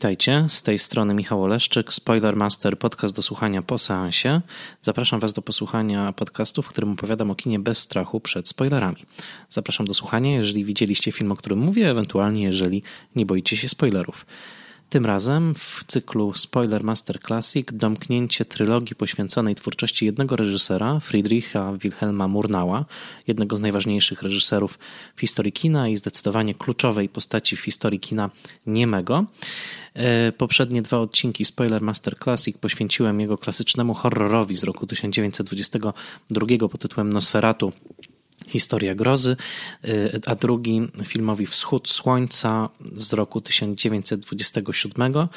Witajcie, z tej strony Michał Oleszczyk, Spoilermaster, podcast do słuchania po seansie. Zapraszam Was do posłuchania podcastu, w którym opowiadam o kinie bez strachu przed spoilerami. Zapraszam do słuchania, jeżeli widzieliście film, o którym mówię, ewentualnie jeżeli nie boicie się spoilerów. Tym razem w cyklu Spoiler Master Classic domknięcie trylogii poświęconej twórczości jednego reżysera, Friedricha Wilhelma Murnała, jednego z najważniejszych reżyserów w historii kina i zdecydowanie kluczowej postaci w historii kina niemego. E, poprzednie dwa odcinki Spoiler Master Classic poświęciłem jego klasycznemu horrorowi z roku 1922 pod tytułem Nosferatu Historia grozy, y, a drugi filmowi Wschód Słońca z roku 1927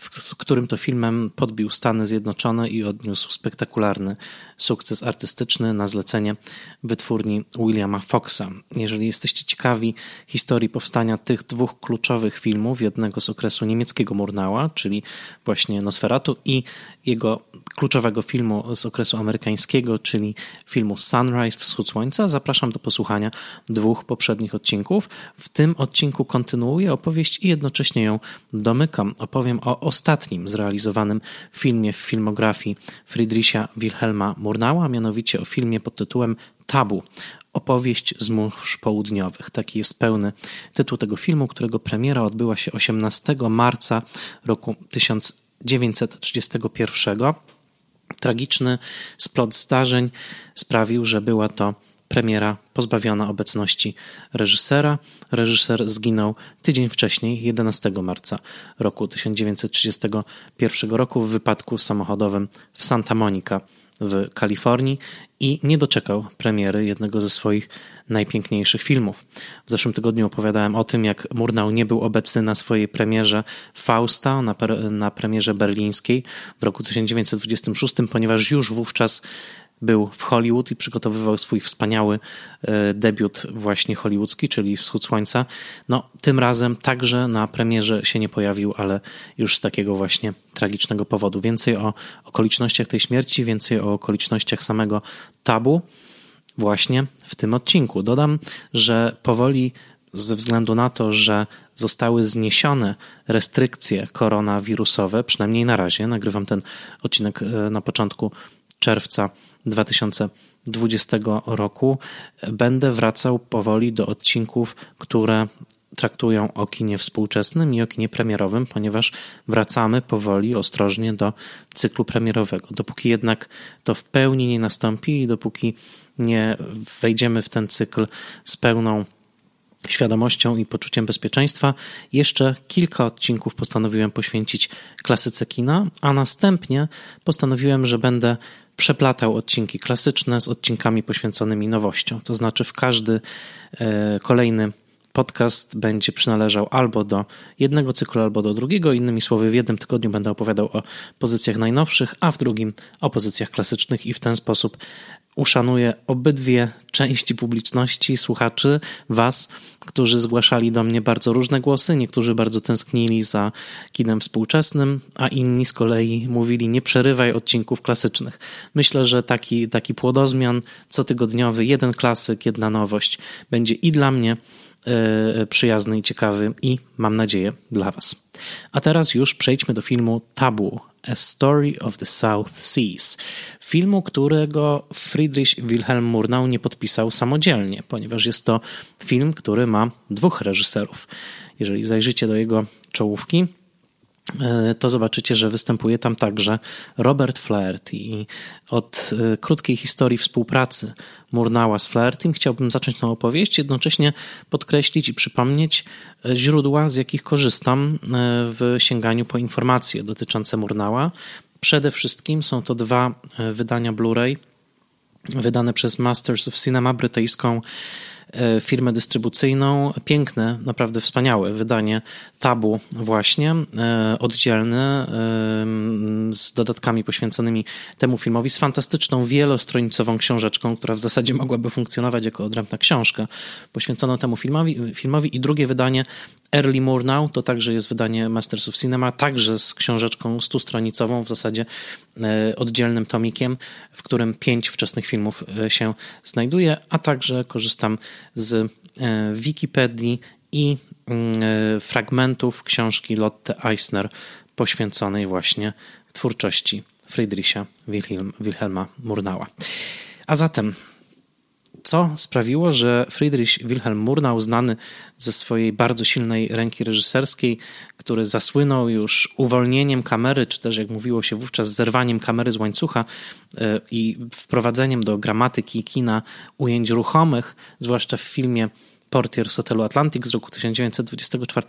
w którym to filmem podbił Stany Zjednoczone i odniósł spektakularny sukces artystyczny na zlecenie wytwórni Williama Foxa. Jeżeli jesteście ciekawi historii powstania tych dwóch kluczowych filmów, jednego z okresu niemieckiego Murnała, czyli właśnie Nosferatu i jego kluczowego filmu z okresu amerykańskiego, czyli filmu Sunrise, Wschód Słońca, zapraszam do posłuchania dwóch poprzednich odcinków. W tym odcinku kontynuuję opowieść i jednocześnie ją domykam. Opowiem o ostatnim zrealizowanym filmie w filmografii Friedricha Wilhelma Murnała, mianowicie o filmie pod tytułem Tabu. Opowieść z mórz południowych. Taki jest pełny tytuł tego filmu, którego premiera odbyła się 18 marca roku 1931. Tragiczny splot zdarzeń sprawił, że była to premiera pozbawiona obecności reżysera. Reżyser zginął tydzień wcześniej, 11 marca roku 1931 roku w wypadku samochodowym w Santa Monica w Kalifornii i nie doczekał premiery jednego ze swoich najpiękniejszych filmów. W zeszłym tygodniu opowiadałem o tym, jak Murnau nie był obecny na swojej premierze Fausta, na, pre, na premierze berlińskiej w roku 1926, ponieważ już wówczas był w Hollywood i przygotowywał swój wspaniały e, debiut właśnie hollywoodzki, czyli Wschód Słońca. No, tym razem także na premierze się nie pojawił, ale już z takiego właśnie tragicznego powodu. Więcej o okolicznościach tej śmierci, więcej o okolicznościach samego tabu właśnie w tym odcinku. Dodam, że powoli ze względu na to, że zostały zniesione restrykcje koronawirusowe, przynajmniej na razie, nagrywam ten odcinek e, na początku czerwca 2020 roku będę wracał powoli do odcinków, które traktują o kinie współczesnym i o kinie premierowym, ponieważ wracamy powoli, ostrożnie do cyklu premierowego. Dopóki jednak to w pełni nie nastąpi i dopóki nie wejdziemy w ten cykl z pełną świadomością i poczuciem bezpieczeństwa, jeszcze kilka odcinków postanowiłem poświęcić klasyce kina, a następnie postanowiłem, że będę przeplatał odcinki klasyczne z odcinkami poświęconymi nowościom. To znaczy, w każdy e, kolejny podcast będzie przynależał albo do jednego cyklu, albo do drugiego. Innymi słowy, w jednym tygodniu będę opowiadał o pozycjach najnowszych, a w drugim o pozycjach klasycznych, i w ten sposób uszanuję obydwie części publiczności, słuchaczy, Was, którzy zgłaszali do mnie bardzo różne głosy. Niektórzy bardzo tęsknili za kinem współczesnym, a inni z kolei mówili: Nie przerywaj odcinków klasycznych. Myślę, że taki, taki płodozmian cotygodniowy, jeden klasyk, jedna nowość będzie i dla mnie przyjazny i ciekawy i mam nadzieję dla Was. A teraz już przejdźmy do filmu Tabu, A Story of the South Seas. Filmu, którego Friedrich Wilhelm Murnau nie podpisał samodzielnie, ponieważ jest to film, który ma dwóch reżyserów. Jeżeli zajrzycie do jego czołówki, E, to zobaczycie, że występuje tam także Robert Flaherty. I od e, krótkiej historii współpracy Murnała z Flahertym chciałbym zacząć tę opowieść, jednocześnie podkreślić i przypomnieć e, źródła, z jakich korzystam w sięganiu po informacje dotyczące Murnała. Przede wszystkim są to dwa wydania Blu-ray wydane przez Masters of Cinema, brytyjską E, firmę dystrybucyjną. Piękne, naprawdę wspaniałe wydanie tabu właśnie, e, oddzielne, e, z dodatkami poświęconymi temu filmowi, z fantastyczną wielostronicową książeczką, która w zasadzie mogłaby funkcjonować jako odrębna książka poświęconą temu filmowi, filmowi i drugie wydanie Early Murnau, to także jest wydanie Masters of Cinema, także z książeczką stustronicową, w zasadzie oddzielnym tomikiem, w którym pięć wczesnych filmów się znajduje, a także korzystam z e, Wikipedii i mm, fragmentów książki Lotte Eisner poświęconej właśnie twórczości Friedricha Wilhelm, Wilhelma Murnała. A zatem co sprawiło, że Friedrich Wilhelm Murnau, znany ze swojej bardzo silnej ręki reżyserskiej, który zasłynął już uwolnieniem kamery, czy też jak mówiło się wówczas, zerwaniem kamery z łańcucha e, i wprowadzeniem do gramatyki kina ujęć ruchomych, zwłaszcza w filmie portier z hotelu Atlantic z roku 1924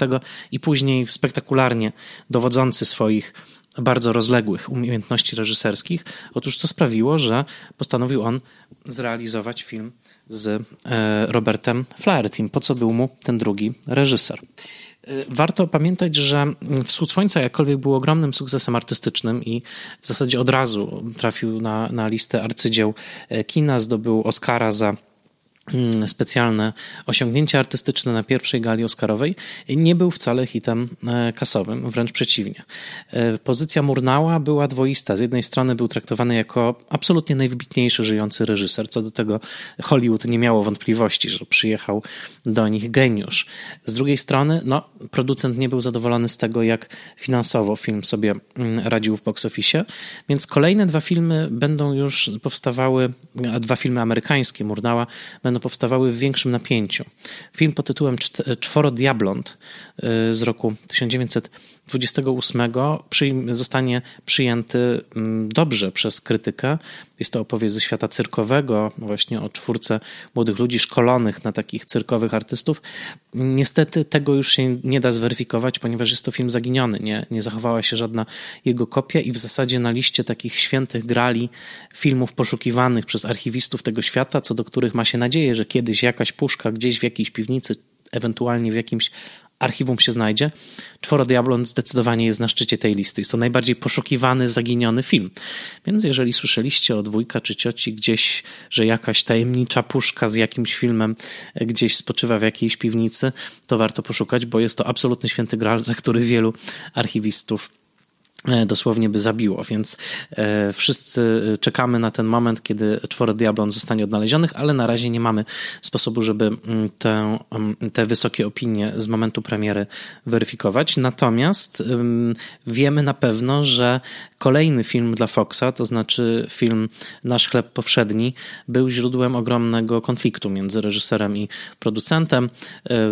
i później spektakularnie dowodzący swoich bardzo rozległych umiejętności reżyserskich. Otóż co sprawiło, że postanowił on zrealizować film z e, Robertem Flahertym. Po co był mu ten drugi reżyser? E, warto pamiętać, że Wschód Słońca jakkolwiek był ogromnym sukcesem artystycznym i w zasadzie od razu trafił na, na listę arcydzieł e, kina, zdobył Oscara za specjalne osiągnięcie artystyczne na pierwszej gali Oscarowej, nie był wcale hitem e, kasowym, wręcz przeciwnie. E, pozycja Murnała była dwoista. Z jednej strony był traktowany jako absolutnie najwybitniejszy żyjący reżyser, co do tego Hollywood nie miało wątpliwości, że przyjechał do nich geniusz. Z drugiej strony, no, producent nie był zadowolony z tego, jak finansowo film sobie mm, radził w box office, więc kolejne dwa filmy będą już powstawały, dwa filmy amerykańskie Murnała będą powstawały w większym napięciu. Film pod tytułem Czworo Diablont y, z roku 1928 zostanie przyjęty mm, dobrze przez krytykę. Jest to opowieść ze świata cyrkowego, właśnie o czwórce młodych ludzi szkolonych na takich cyrkowych artystów. Niestety tego już się nie da zweryfikować, ponieważ jest to film zaginiony. Nie, nie zachowała się żadna jego kopia i w zasadzie na liście takich świętych grali filmów poszukiwanych przez archiwistów tego świata, co do których ma się nadzieję, że kiedyś jakaś puszka gdzieś w jakiejś piwnicy ewentualnie w jakimś archiwum się znajdzie. Czworo Diablon zdecydowanie jest na szczycie tej listy. Jest to najbardziej poszukiwany, zaginiony film. Więc jeżeli słyszeliście od wujka czy cioci gdzieś, że jakaś tajemnicza puszka z jakimś filmem gdzieś spoczywa w jakiejś piwnicy, to warto poszukać, bo jest to absolutny święty gral, za który wielu archiwistów dosłownie by zabiło, więc e, wszyscy czekamy na ten moment, kiedy czworo Diablon zostanie odnalezionych, ale na razie nie mamy sposobu, żeby mm, te, mm, te wysokie opinie z momentu premiery weryfikować. Natomiast wiemy na pewno, że kolejny film dla Foxa, to znaczy film Nasz chleb powszedni, był źródłem ogromnego konfliktu między reżyserem i producentem.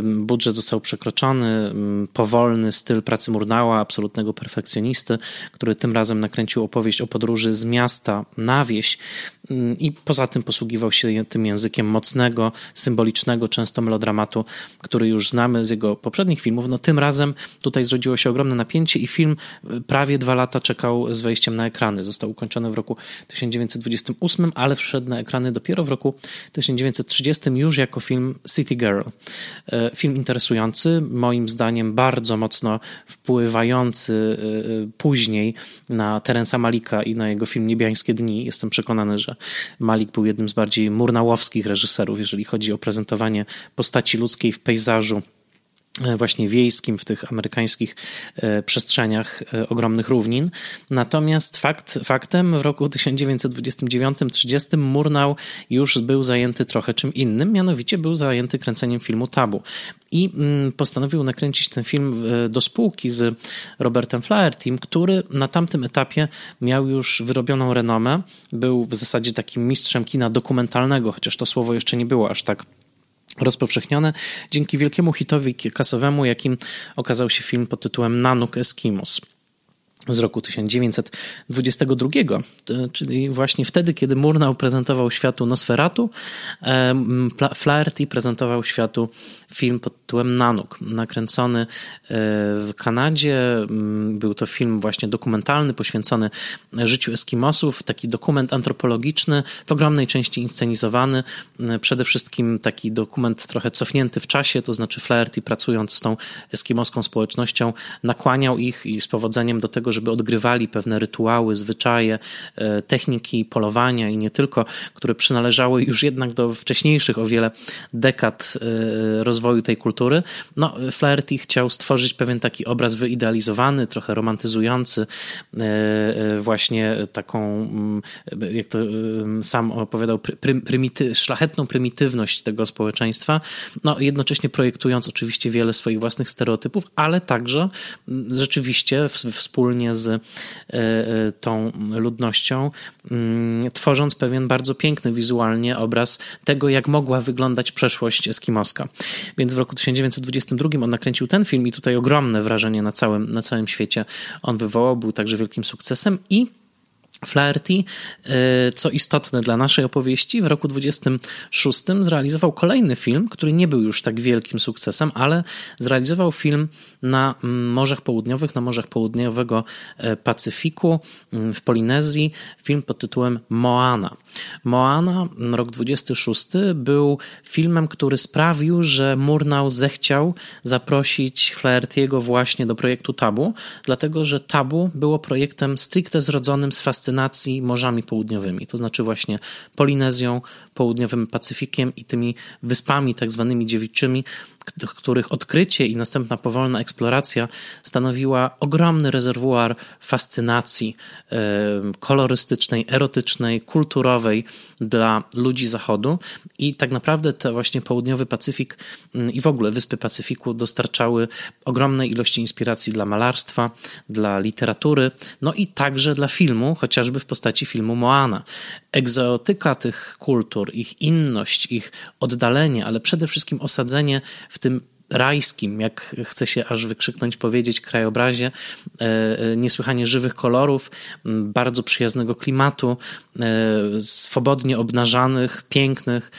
Budżet został przekroczony, powolny styl pracy Murnała, absolutnego perfekcjonisty, który tym razem nakręcił opowieść o podróży z miasta na wieś i poza tym posługiwał się tym językiem mocnego, symbolicznego, często melodramatu, który już znamy z jego poprzednich filmów. No tym razem tutaj zrodziło się ogromne napięcie i film prawie dwa lata czekał z wejściem na ekrany. Został ukończony w roku 1928, ale wszedł na ekrany dopiero w roku 1930 już jako film City Girl. E, film interesujący, moim zdaniem bardzo mocno wpływający e, później na Terensa Malika i na jego film Niebiańskie Dni. Jestem przekonany, że Malik był jednym z bardziej murnałowskich reżyserów, jeżeli chodzi o prezentowanie postaci ludzkiej w pejzażu właśnie wiejskim, w tych amerykańskich e, przestrzeniach e, ogromnych równin. Natomiast fakt, faktem w roku 1929-30 Murnau już był zajęty trochę czym innym, mianowicie był zajęty kręceniem filmu Tabu. I mm, postanowił nakręcić ten film do spółki z Robertem Flahertym, który na tamtym etapie miał już wyrobioną renomę. Był w zasadzie takim mistrzem kina dokumentalnego, chociaż to słowo jeszcze nie było aż tak rozpowszechnione dzięki wielkiemu hitowi kasowemu, jakim okazał się film pod tytułem Nanuk Eskimos z roku 1922, czyli właśnie wtedy, kiedy Murnau prezentował światu Nosferatu, Flaherty prezentował światu film pod tytułem Nanuk, nakręcony e, w Kanadzie. Był to film właśnie dokumentalny, poświęcony życiu Eskimosów, taki dokument antropologiczny, w ogromnej części inscenizowany, przede wszystkim taki dokument trochę cofnięty w czasie, to znaczy Flaherty pracując z tą eskimoską społecznością nakłaniał ich i z powodzeniem do tego, tego, żeby odgrywali pewne rytuały, zwyczaje, techniki polowania i nie tylko, które przynależały już jednak do wcześniejszych o wiele dekad rozwoju tej kultury. No, Flaherty chciał stworzyć pewien taki obraz wyidealizowany, trochę romantyzujący, właśnie taką, mm, jak to sam opowiadał, szlachetną prymitywność tego społeczeństwa, no jednocześnie projektując oczywiście wiele swoich własnych stereotypów, ale także mm, rzeczywiście wspólnie z e, e, tą ludnością, mm, tworząc pewien bardzo piękny wizualnie obraz tego, jak mogła wyglądać przeszłość eskimoska. Więc w roku 1922 on nakręcił ten film i tutaj ogromne wrażenie na całym, na całym świecie on wywołał, był także wielkim sukcesem i Flaherty, e, co istotne dla naszej opowieści, w roku 26 zrealizował kolejny film, który nie był już tak wielkim sukcesem, ale zrealizował film na Morzach Południowych, na Morzach Południowego e, Pacyfiku w Polinezji, film pod tytułem Moana. Moana, rok 26, był filmem, który sprawił, że Murnau zechciał zaprosić Flaherty'ego właśnie do projektu Tabu, dlatego że Tabu było projektem stricte zrodzonym z fascynacji fascynacji morzami południowymi, to znaczy właśnie Polinezją, południowym Pacyfikiem i tymi wyspami tak zwanymi dziewiczymi, których odkrycie i następna powolna eksploracja stanowiła ogromny rezerwuar fascynacji kolorystycznej, erotycznej, kulturowej dla ludzi Zachodu. I tak naprawdę te właśnie południowy Pacyfik mm, i w ogóle wyspy Pacyfiku dostarczały ogromnej ilości inspiracji dla malarstwa, dla literatury, no i także dla filmu, chociażby w postaci filmu Moana. Egzotyka tych kultur, ich inność, ich oddalenie, ale przede wszystkim osadzenie w tym rajskim, jak chce się aż wykrzyknąć, powiedzieć, krajobrazie, e, e, niesłychanie żywych kolorów, bardzo przyjaznego klimatu, e, swobodnie obnażanych, pięknych,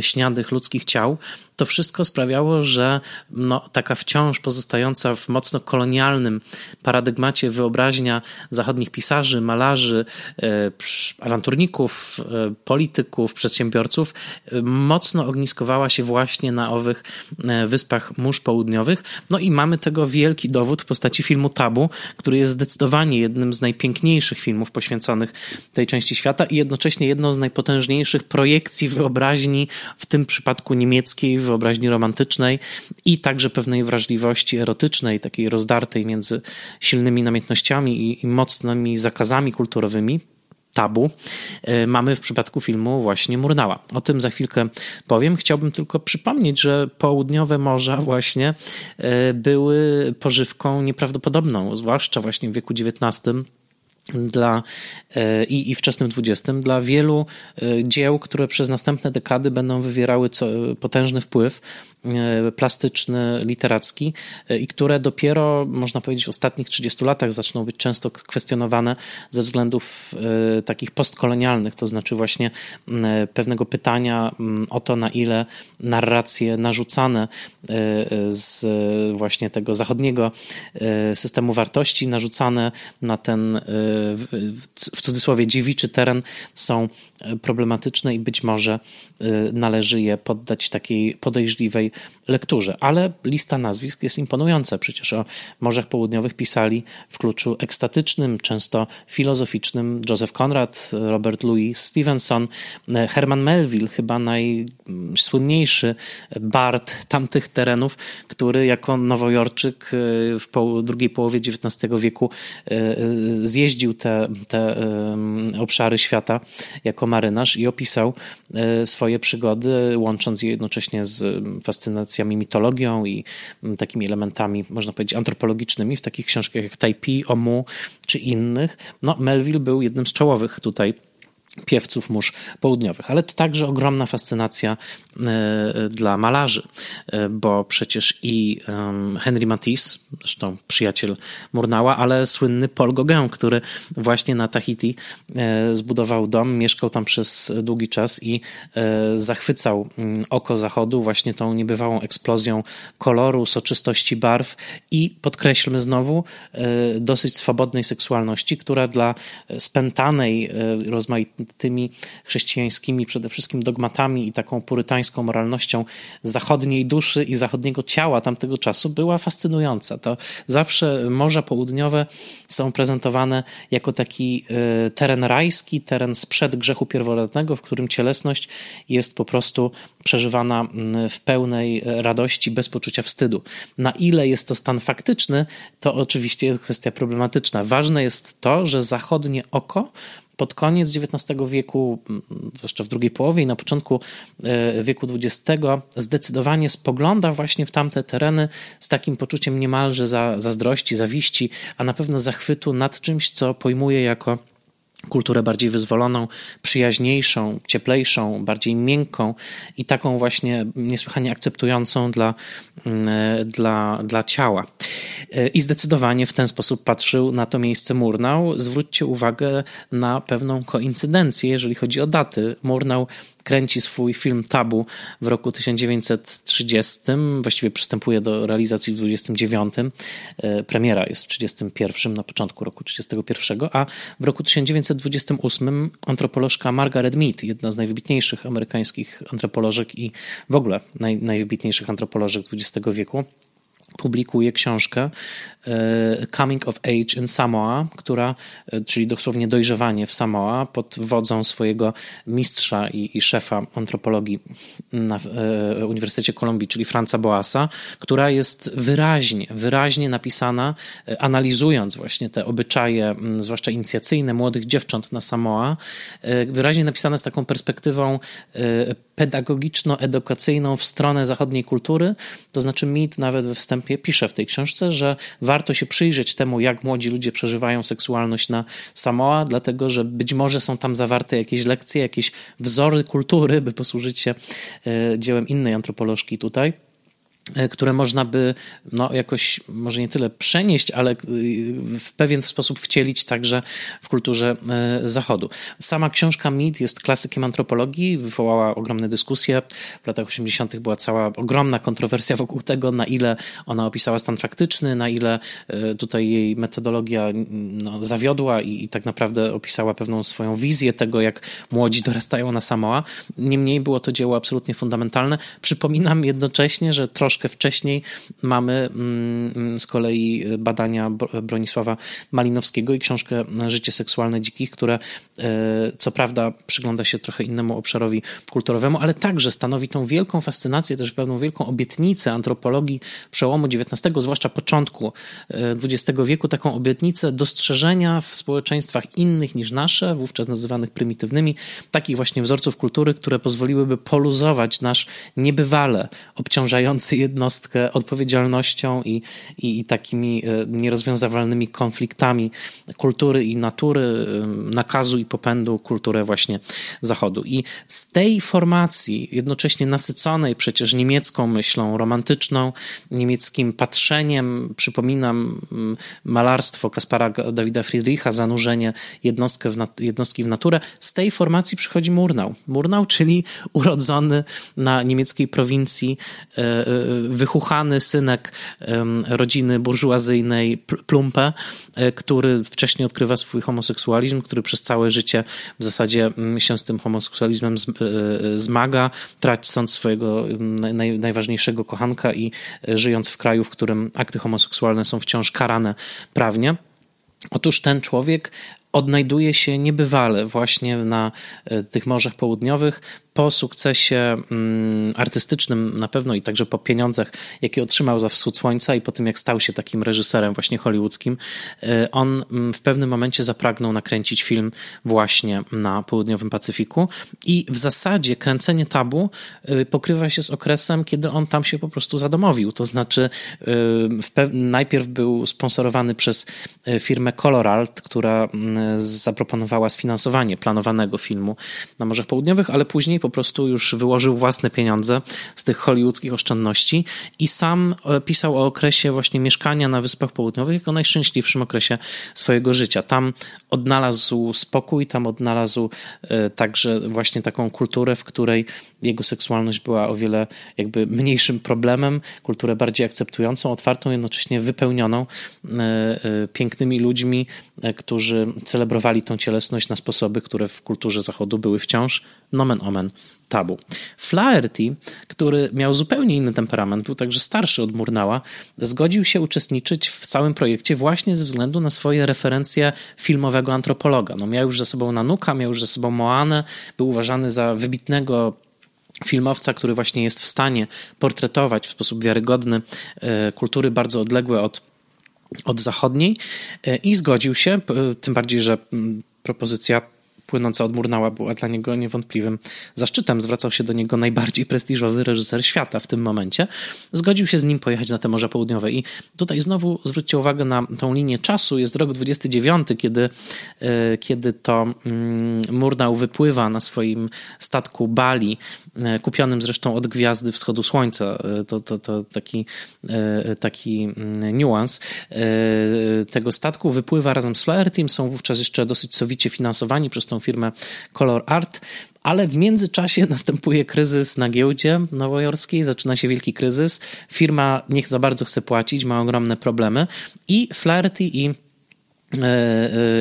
śniadych ludzkich ciał to wszystko sprawiało, że no, taka wciąż pozostająca w mocno kolonialnym paradygmacie wyobraźnia zachodnich pisarzy, malarzy, e, awanturników, e, polityków, przedsiębiorców e, mocno ogniskowała się właśnie na owych wyspach mórz południowych. No i mamy tego wielki dowód w postaci filmu Tabu, który jest zdecydowanie jednym z najpiękniejszych filmów poświęconych tej części świata i jednocześnie jedną z najpotężniejszych projekcji wyobraźni, w tym przypadku niemieckiej, wyobraźni romantycznej i także pewnej wrażliwości erotycznej, takiej rozdartej między silnymi namiętnościami i, i mocnymi zakazami kulturowymi tabu e, mamy w przypadku filmu właśnie Murnała. O tym za chwilkę powiem. Chciałbym tylko przypomnieć, że południowe morza właśnie e, były pożywką nieprawdopodobną, zwłaszcza właśnie w wieku XIX dla, e, i, i wczesnym XX dla wielu e, dzieł, które przez następne dekady będą wywierały co, potężny wpływ plastyczny, literacki i które dopiero, można powiedzieć, w ostatnich 30 latach zaczną być często kwestionowane ze względów takich postkolonialnych, to znaczy właśnie pewnego pytania o to, na ile narracje narzucane z właśnie tego zachodniego systemu wartości, narzucane na ten w cudzysłowie dziewiczy teren są problematyczne i być może e, należy je poddać takiej podejrzliwej lekturze. Ale lista nazwisk jest imponująca. Przecież o Morzach Południowych pisali w kluczu ekstatycznym, często filozoficznym Joseph Conrad, Robert Louis Stevenson, e, Herman Melville, chyba najsłynniejszy bard tamtych terenów, który jako nowojorczyk e, w drugiej połowie XIX wieku zjeździł te, te obszary świata jako marynarz i opisał e, swoje przygody, łącząc je jednocześnie z fascynacjami mitologią i takimi elementami, można powiedzieć, antropologicznymi w takich książkach jak Taipi, Omu czy innych. No, Melville był jednym z czołowych tutaj piewców mórz południowych, ale to także ogromna fascynacja e, dla malarzy, e, bo przecież i Henry Matisse, zresztą przyjaciel Murnała, ale słynny Paul Gauguin, który właśnie na Tahiti e, zbudował dom, mieszkał tam przez długi czas i zachwycał mm, oko zachodu właśnie tą niebywałą eksplozją koloru, soczystości barw i podkreślmy znowu dosyć swobodnej seksualności, która dla spętanej, rozmaitej tymi chrześcijańskimi przede wszystkim dogmatami i taką purytańską moralnością zachodniej duszy i zachodniego ciała tamtego czasu była fascynująca. To zawsze Morza Południowe są prezentowane jako taki e, teren rajski, teren sprzed grzechu pierworodnego, w którym cielesność jest po prostu przeżywana mm, w pełnej radości, bez poczucia wstydu. Na ile jest to stan faktyczny, to oczywiście jest kwestia problematyczna. Ważne jest to, że zachodnie oko pod koniec XIX wieku, zwłaszcza w drugiej połowie i na początku e, wieku XX, zdecydowanie spogląda właśnie w tamte tereny z takim poczuciem niemalże zazdrości, zawiści, a na pewno zachwytu nad czymś, co pojmuje jako kulturę bardziej wyzwoloną, przyjaźniejszą, cieplejszą, bardziej miękką i taką właśnie niesłychanie akceptującą dla, mm, dla, dla ciała. I zdecydowanie w ten sposób patrzył na to miejsce Murnau. Zwróćcie uwagę na pewną koincydencję, jeżeli chodzi o daty. Murnau kręci swój film Tabu w roku 1930, właściwie przystępuje do realizacji w 29. E, premiera jest w 31, na początku roku 31, a w roku 1928 antropolożka Margaret Mead, jedna z najwybitniejszych amerykańskich antropolożek i w ogóle naj, najwybitniejszych antropolożek XX wieku, publikuje książkę Coming of Age in Samoa, która, e, czyli dosłownie dojrzewanie w Samoa, pod wodzą swojego mistrza i, i szefa antropologii na e, Uniwersytecie Kolumbii, czyli Franca Boasa, która jest wyraźnie, wyraźnie napisana, analizując właśnie te obyczaje, zwłaszcza inicjacyjne młodych dziewcząt na Samoa, wyraźnie napisane z taką perspektywą pedagogiczno-edukacyjną w stronę zachodniej kultury, to znaczy mit nawet we wstępie pisze w tej książce, że się przyjrzeć temu, jak młodzi ludzie przeżywają seksualność na Samoa, dlatego że być może są tam zawarte jakieś lekcje, jakieś wzory kultury, by posłużyć się e, dziełem innej antropolożki tutaj. E, które można by no, jakoś, może nie tyle przenieść, ale e, w pewien sposób wcielić także w kulturze e, Zachodu. Sama książka Mead jest klasykiem antropologii, wywołała ogromne dyskusje. W latach 80. była cała ogromna kontrowersja wokół tego, na ile ona opisała stan faktyczny, na ile tutaj jej metodologia no, zawiodła i, i tak naprawdę opisała pewną swoją wizję tego, jak młodzi dorastają na Samoa. Niemniej było to dzieło absolutnie fundamentalne. Przypominam jednocześnie, że troszkę troszkę wcześniej mamy mm, z kolei badania Bronisława Malinowskiego i książkę Życie seksualne dzikich, które e, co prawda przygląda się trochę innemu obszarowi kulturowemu, ale także stanowi tą wielką fascynację, też pewną wielką obietnicę antropologii przełomu XIX, zwłaszcza początku XX e, wieku, taką obietnicę dostrzeżenia w społeczeństwach innych niż nasze, wówczas nazywanych prymitywnymi, takich właśnie wzorców kultury, które pozwoliłyby poluzować nasz niebywale obciążający jednostkę odpowiedzialnością i, i, i takimi e, nierozwiązywalnymi konfliktami kultury i natury, e, nakazu i popędu kulturę właśnie Zachodu. I z tej formacji, jednocześnie nasyconej przecież niemiecką myślą romantyczną, niemieckim patrzeniem, przypominam mm, malarstwo Kaspara Dawida Friedricha, zanurzenie jednostkę w jednostki w naturę, z tej formacji przychodzi Murnau. Murnau, czyli urodzony na niemieckiej prowincji e, wychuchany synek rodziny burżuazyjnej Plumpe, e, który wcześniej odkrywa swój homoseksualizm, który przez całe życie w zasadzie mm, się z tym homoseksualizmem e, zmaga, tracąc swojego mm, naj, najważniejszego kochanka i e, żyjąc w kraju, w którym akty homoseksualne są wciąż karane prawnie. Otóż ten człowiek odnajduje się niebywale właśnie na tych morzach południowych, po sukcesie mm, artystycznym na pewno i także po pieniądzach, jakie otrzymał za Wschód Słońca i po tym, jak stał się takim reżyserem właśnie hollywoodzkim, y, on mm, w pewnym momencie zapragnął nakręcić film właśnie na południowym Pacyfiku i w zasadzie kręcenie tabu y, pokrywa się z okresem, kiedy on tam się po prostu zadomowił. To znaczy y, najpierw był sponsorowany przez firmę Coloralt, która mm, zaproponowała sfinansowanie planowanego filmu na Morzach Południowych, ale później po prostu już wyłożył własne pieniądze z tych hollywoodzkich oszczędności i sam e, pisał o okresie właśnie mieszkania na Wyspach Południowych jako najszczęśliwszym okresie swojego życia. Tam odnalazł spokój, tam odnalazł e, także właśnie taką kulturę, w której jego seksualność była o wiele jakby mniejszym problemem, kulturę bardziej akceptującą, otwartą, jednocześnie wypełnioną pięknymi ludźmi, którzy celebrowali tą cielesność na sposoby, które w kulturze zachodu były wciąż nomen omen tabu. Flaherty, który miał zupełnie inny temperament, był także starszy od Murnała, zgodził się uczestniczyć w całym projekcie właśnie ze względu na swoje referencje filmowego antropologa. No, miał już ze sobą Nanuka, miał już ze sobą Moanę, był uważany za wybitnego filmowca, który właśnie jest w stanie portretować w sposób wiarygodny e, kultury bardzo odległe od, od zachodniej e, i zgodził się, tym bardziej, że propozycja płynąca od Murnała była dla niego niewątpliwym zaszczytem. Zwracał się do niego najbardziej prestiżowy reżyser świata w tym momencie. Zgodził się z nim pojechać na te Morze Południowe. I tutaj znowu zwróćcie uwagę na tą linię czasu. Jest rok 29, kiedy, e, kiedy to mm, Murnał wypływa na swoim statku Bali, e, kupionym zresztą od Gwiazdy Wschodu Słońca. E, to, to, to taki, taki mm, niuans tego statku. Wypływa razem z Flahertym. Są wówczas jeszcze dosyć sowicie finansowani przez tą firmę Color Art, ale w międzyczasie następuje kryzys na giełdzie nowojorskiej, zaczyna się wielki kryzys, firma niech za bardzo chce płacić, ma ogromne problemy. I Flaherty i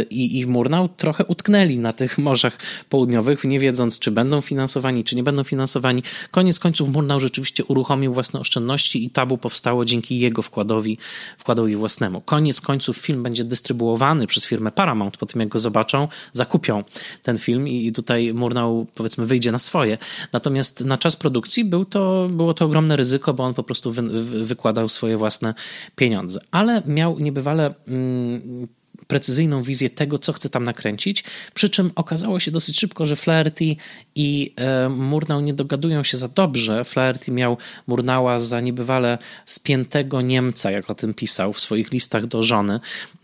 i, i Murnau trochę utknęli na tych morzach południowych, nie wiedząc, czy będą finansowani, czy nie będą finansowani. Koniec końców Murnau rzeczywiście uruchomił własne oszczędności i tabu powstało dzięki jego wkładowi, wkładowi własnemu. Koniec końców film będzie dystrybuowany przez firmę Paramount, po tym jak go zobaczą, zakupią ten film i tutaj Murnau powiedzmy wyjdzie na swoje. Natomiast na czas produkcji był to, było to ogromne ryzyko, bo on po prostu wy, wykładał swoje własne pieniądze. Ale miał niebywale... Mm, precyzyjną wizję tego, co chce tam nakręcić, przy czym okazało się dosyć szybko, że Flaherty i e, Murnau nie dogadują się za dobrze. Flaherty miał Murnała za niebywale spiętego Niemca, jak o tym pisał w swoich listach do żony.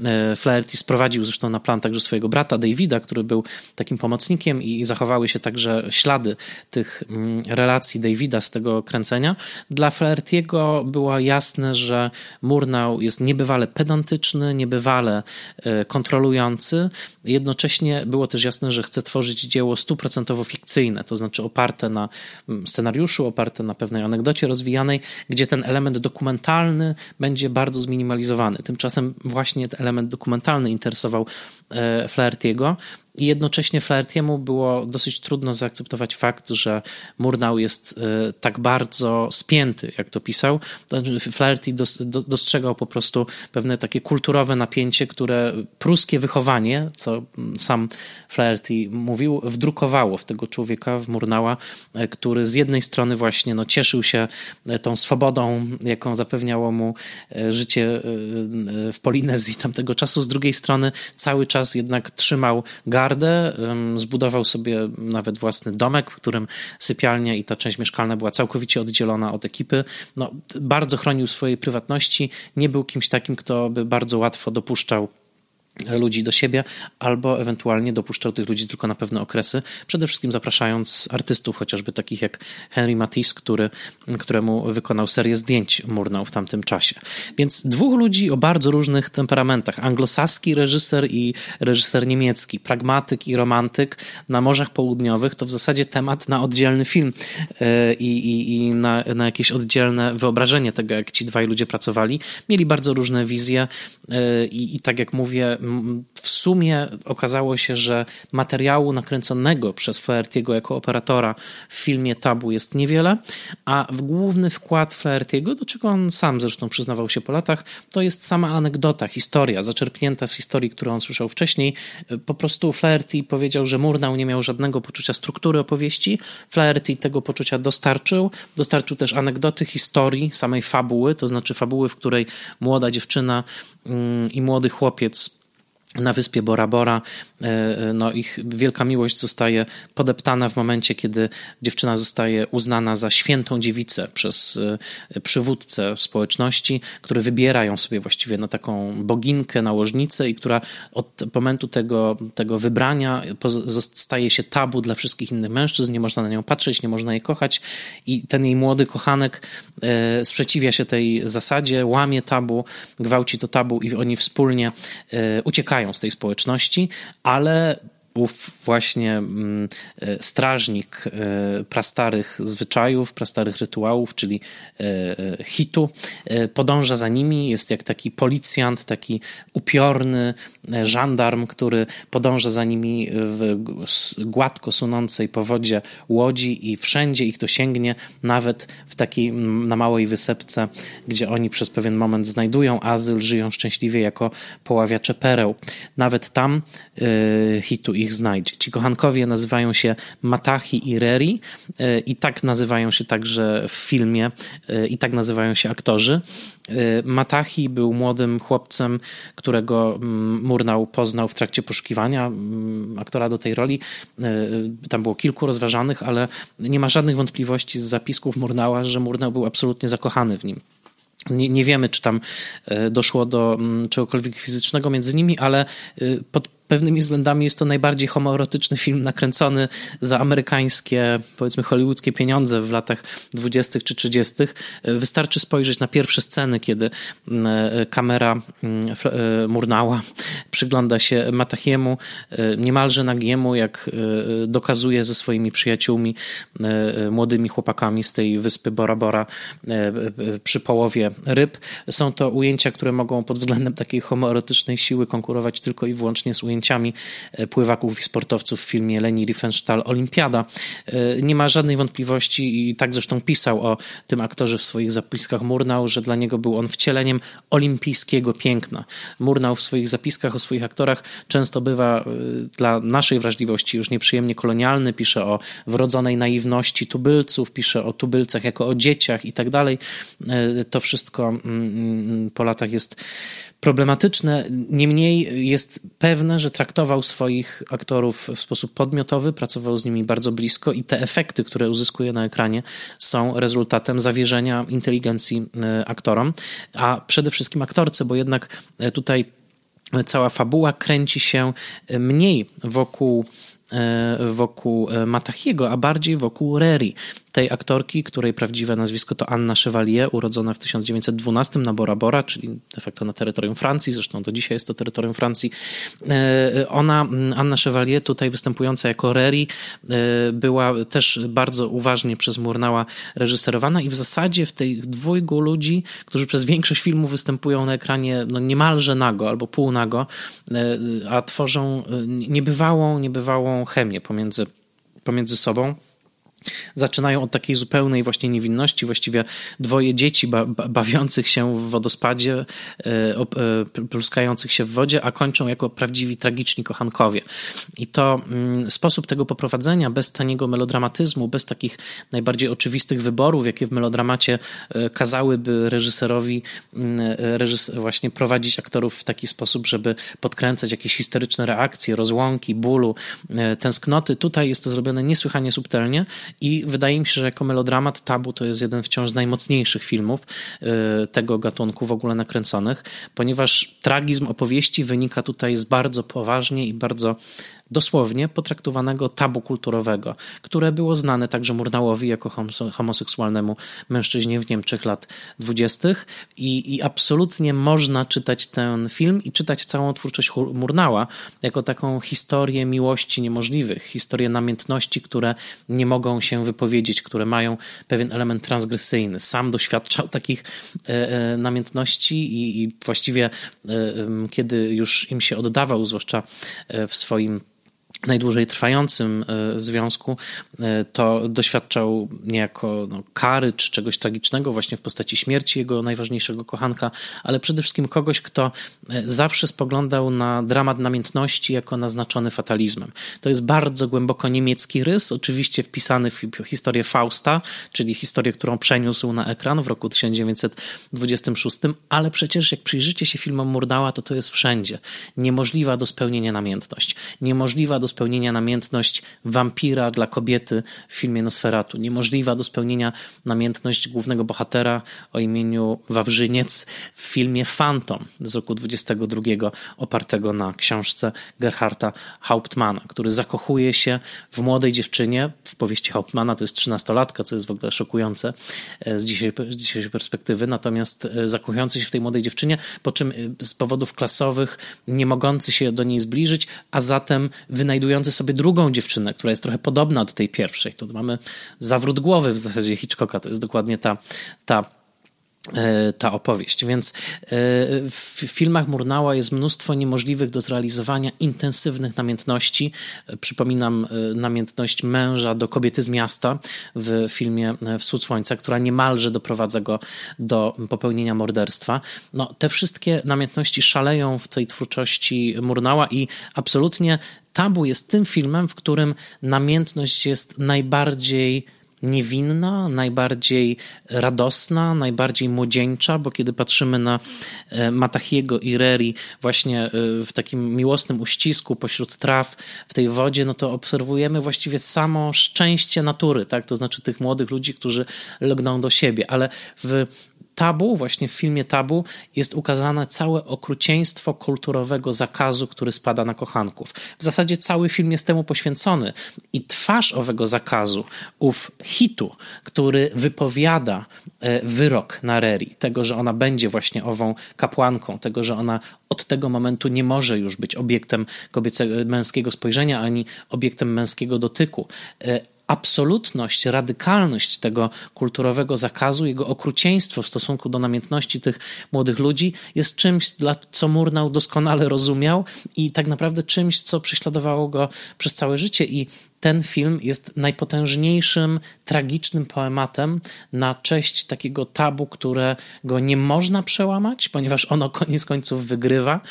E, Flaherty sprowadził zresztą na plan także swojego brata Davida, który był takim pomocnikiem i zachowały się także ślady tych mm, relacji Davida z tego kręcenia. Dla Flaherty'ego było jasne, że Murnau jest niebywale pedantyczny, niebywale kontrolujący. Jednocześnie było też jasne, że chce tworzyć dzieło stuprocentowo fikcyjne, to znaczy oparte na mm, scenariuszu, oparte na pewnej anegdocie rozwijanej, gdzie ten element dokumentalny będzie bardzo zminimalizowany. Tymczasem właśnie ten element dokumentalny interesował e, Flaherty'ego i jednocześnie Flaherty'emu było dosyć trudno zaakceptować fakt, że Murnau jest e, tak bardzo spięty, jak to pisał. Znaczy, Flaherty dostrzegał po prostu pewne takie kulturowe napięcie, które pruskie wychowanie, co sam Flaherty mówił, wdrukowało w tego człowieka, w Murnała, e, który z jednej strony właśnie no, cieszył się e, tą swobodą, jaką zapewniało mu życie w Polinezji tamtego czasu, z drugiej strony cały czas jednak trzymał gar gardę, zbudował sobie nawet własny domek, w którym sypialnia i ta część mieszkalna była całkowicie oddzielona od ekipy. No, bardzo chronił swojej prywatności, nie był kimś takim, kto by bardzo łatwo dopuszczał ludzi do siebie, albo ewentualnie dopuszczał tych ludzi tylko na pewne okresy, przede wszystkim zapraszając artystów, chociażby takich jak Henry Matisse, który, któremu wykonał serię zdjęć Murnau w tamtym czasie. Więc dwóch ludzi o bardzo różnych temperamentach. Anglosaski reżyser i reżyser niemiecki, pragmatyk i romantyk na Morzach Południowych to w zasadzie temat na oddzielny film e, i, i, i na, na jakieś oddzielne wyobrażenie tego, jak ci dwaj ludzie pracowali. Mieli bardzo różne wizje e, i, i tak jak mówię, w sumie okazało się, że materiału nakręconego przez Flaherty'ego jako operatora w filmie Tabu jest niewiele, a w główny wkład Flaherty'ego, do czego on sam zresztą przyznawał się po latach, to jest sama anegdota, historia, zaczerpnięta z historii, którą on słyszał wcześniej. Po prostu Flaherty powiedział, że Murnau nie miał żadnego poczucia struktury opowieści. Flaherty tego poczucia dostarczył. Dostarczył też anegdoty, historii, samej fabuły, to znaczy fabuły, w której młoda dziewczyna mm, i młody chłopiec na wyspie Bora Bora. E, e, no, ich wielka miłość zostaje podeptana w momencie, kiedy dziewczyna zostaje uznana za świętą dziewicę przez e, przywódcę społeczności, który wybiera ją sobie właściwie na taką boginkę, nałożnicę i która od momentu tego, tego wybrania staje się tabu dla wszystkich innych mężczyzn, nie można na nią patrzeć, nie można jej kochać i ten jej młody kochanek sprzeciwia się tej zasadzie, łamie tabu, gwałci to tabu i oni wspólnie uciekają wynikają z tej społeczności, ale ów właśnie mm, e, strażnik e, prastarych zwyczajów, prastarych rytuałów, czyli e, hitu, podąża za nimi, jest jak taki policjant, taki upiorny żandarm, który podąża za nimi w gładko sunącej po wodzie łodzi i wszędzie ich dosięgnie, nawet w takiej na małej wysepce, gdzie oni przez pewien moment znajdują azyl, żyją szczęśliwie jako poławiacze pereł. Nawet tam hitu ich znajdzie. Ci kochankowie nazywają się Matahi i Reri e, i tak nazywają się także w filmie e, i tak nazywają się aktorzy. E, Matahi był młodym chłopcem, którego mm, Murnau poznał w trakcie poszukiwania mm, aktora do tej roli. Tam było kilku rozważanych, ale nie ma żadnych wątpliwości z zapisków Murnała, że Murnau był absolutnie zakochany w nim. Nie, nie, wiemy, czy tam doszło do mm, czegokolwiek fizycznego między nimi, ale pod pewnymi względami jest to najbardziej homoerotyczny film nakręcony za amerykańskie, powiedzmy hollywoodzkie pieniądze w latach 20. czy 30. Wystarczy spojrzeć na pierwsze sceny, kiedy mm, e, kamera mm, e, Murnała przygląda się Matachiemu, e, niemalże nagiemu, jak dokazuje ze swoimi przyjaciółmi, młodymi chłopakami z tej wyspy Bora Bora przy połowie ryb. Są to ujęcia, które mogą pod względem takiej homoerotycznej siły konkurować tylko i wyłącznie z ujęciami ujęciami e, pływaków i sportowców w filmie Leni Riefenstahl Olimpiada. E, nie ma żadnej wątpliwości i tak zresztą pisał o tym aktorze w swoich zapiskach Murnau, że dla niego był on wcieleniem olimpijskiego piękna. Murnau w swoich zapiskach o swoich aktorach często bywa e, dla naszej wrażliwości już nieprzyjemnie kolonialny, pisze o wrodzonej naiwności tubylców, pisze o tubylcach jako o dzieciach i tak dalej. To wszystko mm, mm, po latach jest problematyczne. Niemniej jest pewne, że traktował swoich aktorów w sposób podmiotowy, pracował z nimi bardzo blisko i te efekty, które uzyskuje na ekranie, są rezultatem zawierzenia inteligencji e, aktorom, a przede wszystkim aktorce, bo jednak e, tutaj cała fabuła kręci się e, mniej wokół wokół Matachiego, a bardziej wokół Reri, tej aktorki, której prawdziwe nazwisko to Anna Chevalier, urodzona w 1912 na Bora Bora, czyli de facto na terytorium Francji, zresztą do dzisiaj jest to terytorium Francji. E, ona, Anna Chevalier, tutaj występująca jako Reri, e, była też bardzo uważnie przez Murnała reżyserowana i w zasadzie w tej dwójgu ludzi, którzy przez większość filmu występują na ekranie no niemalże nago albo półnago, e, a tworzą niebywałą, niebywałą chemię pomiędzy, pomiędzy sobą. Zaczynają od takiej zupełnej właśnie niewinności, właściwie dwoje dzieci ba bawiących się w wodospadzie, e, pluskających się w wodzie, a kończą jako prawdziwi tragiczni kochankowie. I to mm, sposób tego poprowadzenia, bez taniego melodramatyzmu, bez takich najbardziej oczywistych wyborów, jakie w melodramacie e, kazałyby reżyserowi mm, reżys właśnie prowadzić aktorów w taki sposób, żeby podkręcać jakieś historyczne reakcje, rozłąki, bólu, tęsknoty. Tutaj jest to zrobione niesłychanie subtelnie i wydaje mi się, że jako melodramat Tabu to jest jeden wciąż z najmocniejszych filmów y, tego gatunku w ogóle nakręconych, ponieważ tragizm opowieści wynika tutaj z bardzo poważnie i bardzo dosłownie potraktowanego tabu kulturowego, które było znane także Murnałowi jako homoseksualnemu mężczyźnie w Niemczech lat dwudziestych i, i absolutnie można czytać ten film i czytać całą twórczość Murnała jako taką historię miłości niemożliwych, historię namiętności, które nie mogą się wypowiedzieć, które mają pewien element transgresyjny. Sam doświadczał takich e, e, namiętności i, i właściwie e, kiedy już im się oddawał, zwłaszcza w swoim najdłużej trwającym e, związku, e, to doświadczał niejako no, kary czy czegoś tragicznego właśnie w postaci śmierci jego najważniejszego kochanka, ale przede wszystkim kogoś, kto e, zawsze spoglądał na dramat namiętności jako naznaczony fatalizmem. To jest bardzo głęboko niemiecki rys, oczywiście wpisany w historię Fausta, czyli historię, którą przeniósł na ekran w roku 1926, ale przecież jak przyjrzycie się filmom Murnała, to to jest wszędzie. Niemożliwa do spełnienia namiętność, niemożliwa do spełnienia namiętność wampira dla kobiety w filmie Nosferatu. Niemożliwa do spełnienia namiętność głównego bohatera o imieniu Wawrzyniec w filmie Phantom z roku 22 opartego na książce Gerharta Hauptmana, który zakochuje się w młodej dziewczynie. W powieści Hauptmana to jest trzynastolatka, co jest w ogóle szokujące e, z dzisiejszej, z dzisiejszej perspektywy. Natomiast e, zakochujący się w tej młodej dziewczynie, po czym e, z powodów klasowych nie mogący się do niej zbliżyć, a zatem wynajdujący znajdujący sobie drugą dziewczynę, która jest trochę podobna do tej pierwszej. To mamy zawrót głowy w zasadzie Hitchcocka. To jest dokładnie ta, ta ta opowieść. Więc e, w filmach Murnała jest mnóstwo niemożliwych do zrealizowania intensywnych namiętności. E, przypominam namiętność męża do kobiety z miasta w filmie Wschód Słońca, która niemalże doprowadza go do popełnienia morderstwa. No, te wszystkie namiętności szaleją w tej twórczości Murnała i absolutnie Tabu jest tym filmem, w którym namiętność jest najbardziej niewinna, najbardziej radosna, najbardziej młodzieńcza, bo kiedy patrzymy na e, Matachiego i Reri właśnie e, w takim miłosnym uścisku pośród traw w tej wodzie, no to obserwujemy właściwie samo szczęście natury, tak? To znaczy tych młodych ludzi, którzy lgną do siebie, ale w Tabu, właśnie w filmie Tabu, jest ukazane całe okrucieństwo kulturowego zakazu, który spada na kochanków. W zasadzie cały film jest temu poświęcony i twarz owego zakazu, ów hitu, który wypowiada e, wyrok na Reri, tego, że ona będzie właśnie ową kapłanką, tego, że ona od tego momentu nie może już być obiektem kobiecego, męskiego spojrzenia ani obiektem męskiego dotyku e, absolutność, radykalność tego kulturowego zakazu, jego okrucieństwo w stosunku do namiętności tych młodych ludzi jest czymś, co Murnau doskonale rozumiał i tak naprawdę czymś, co prześladowało go przez całe życie. I ten film jest najpotężniejszym, tragicznym poematem na cześć takiego tabu, którego nie można przełamać, ponieważ ono koniec końców wygrywa.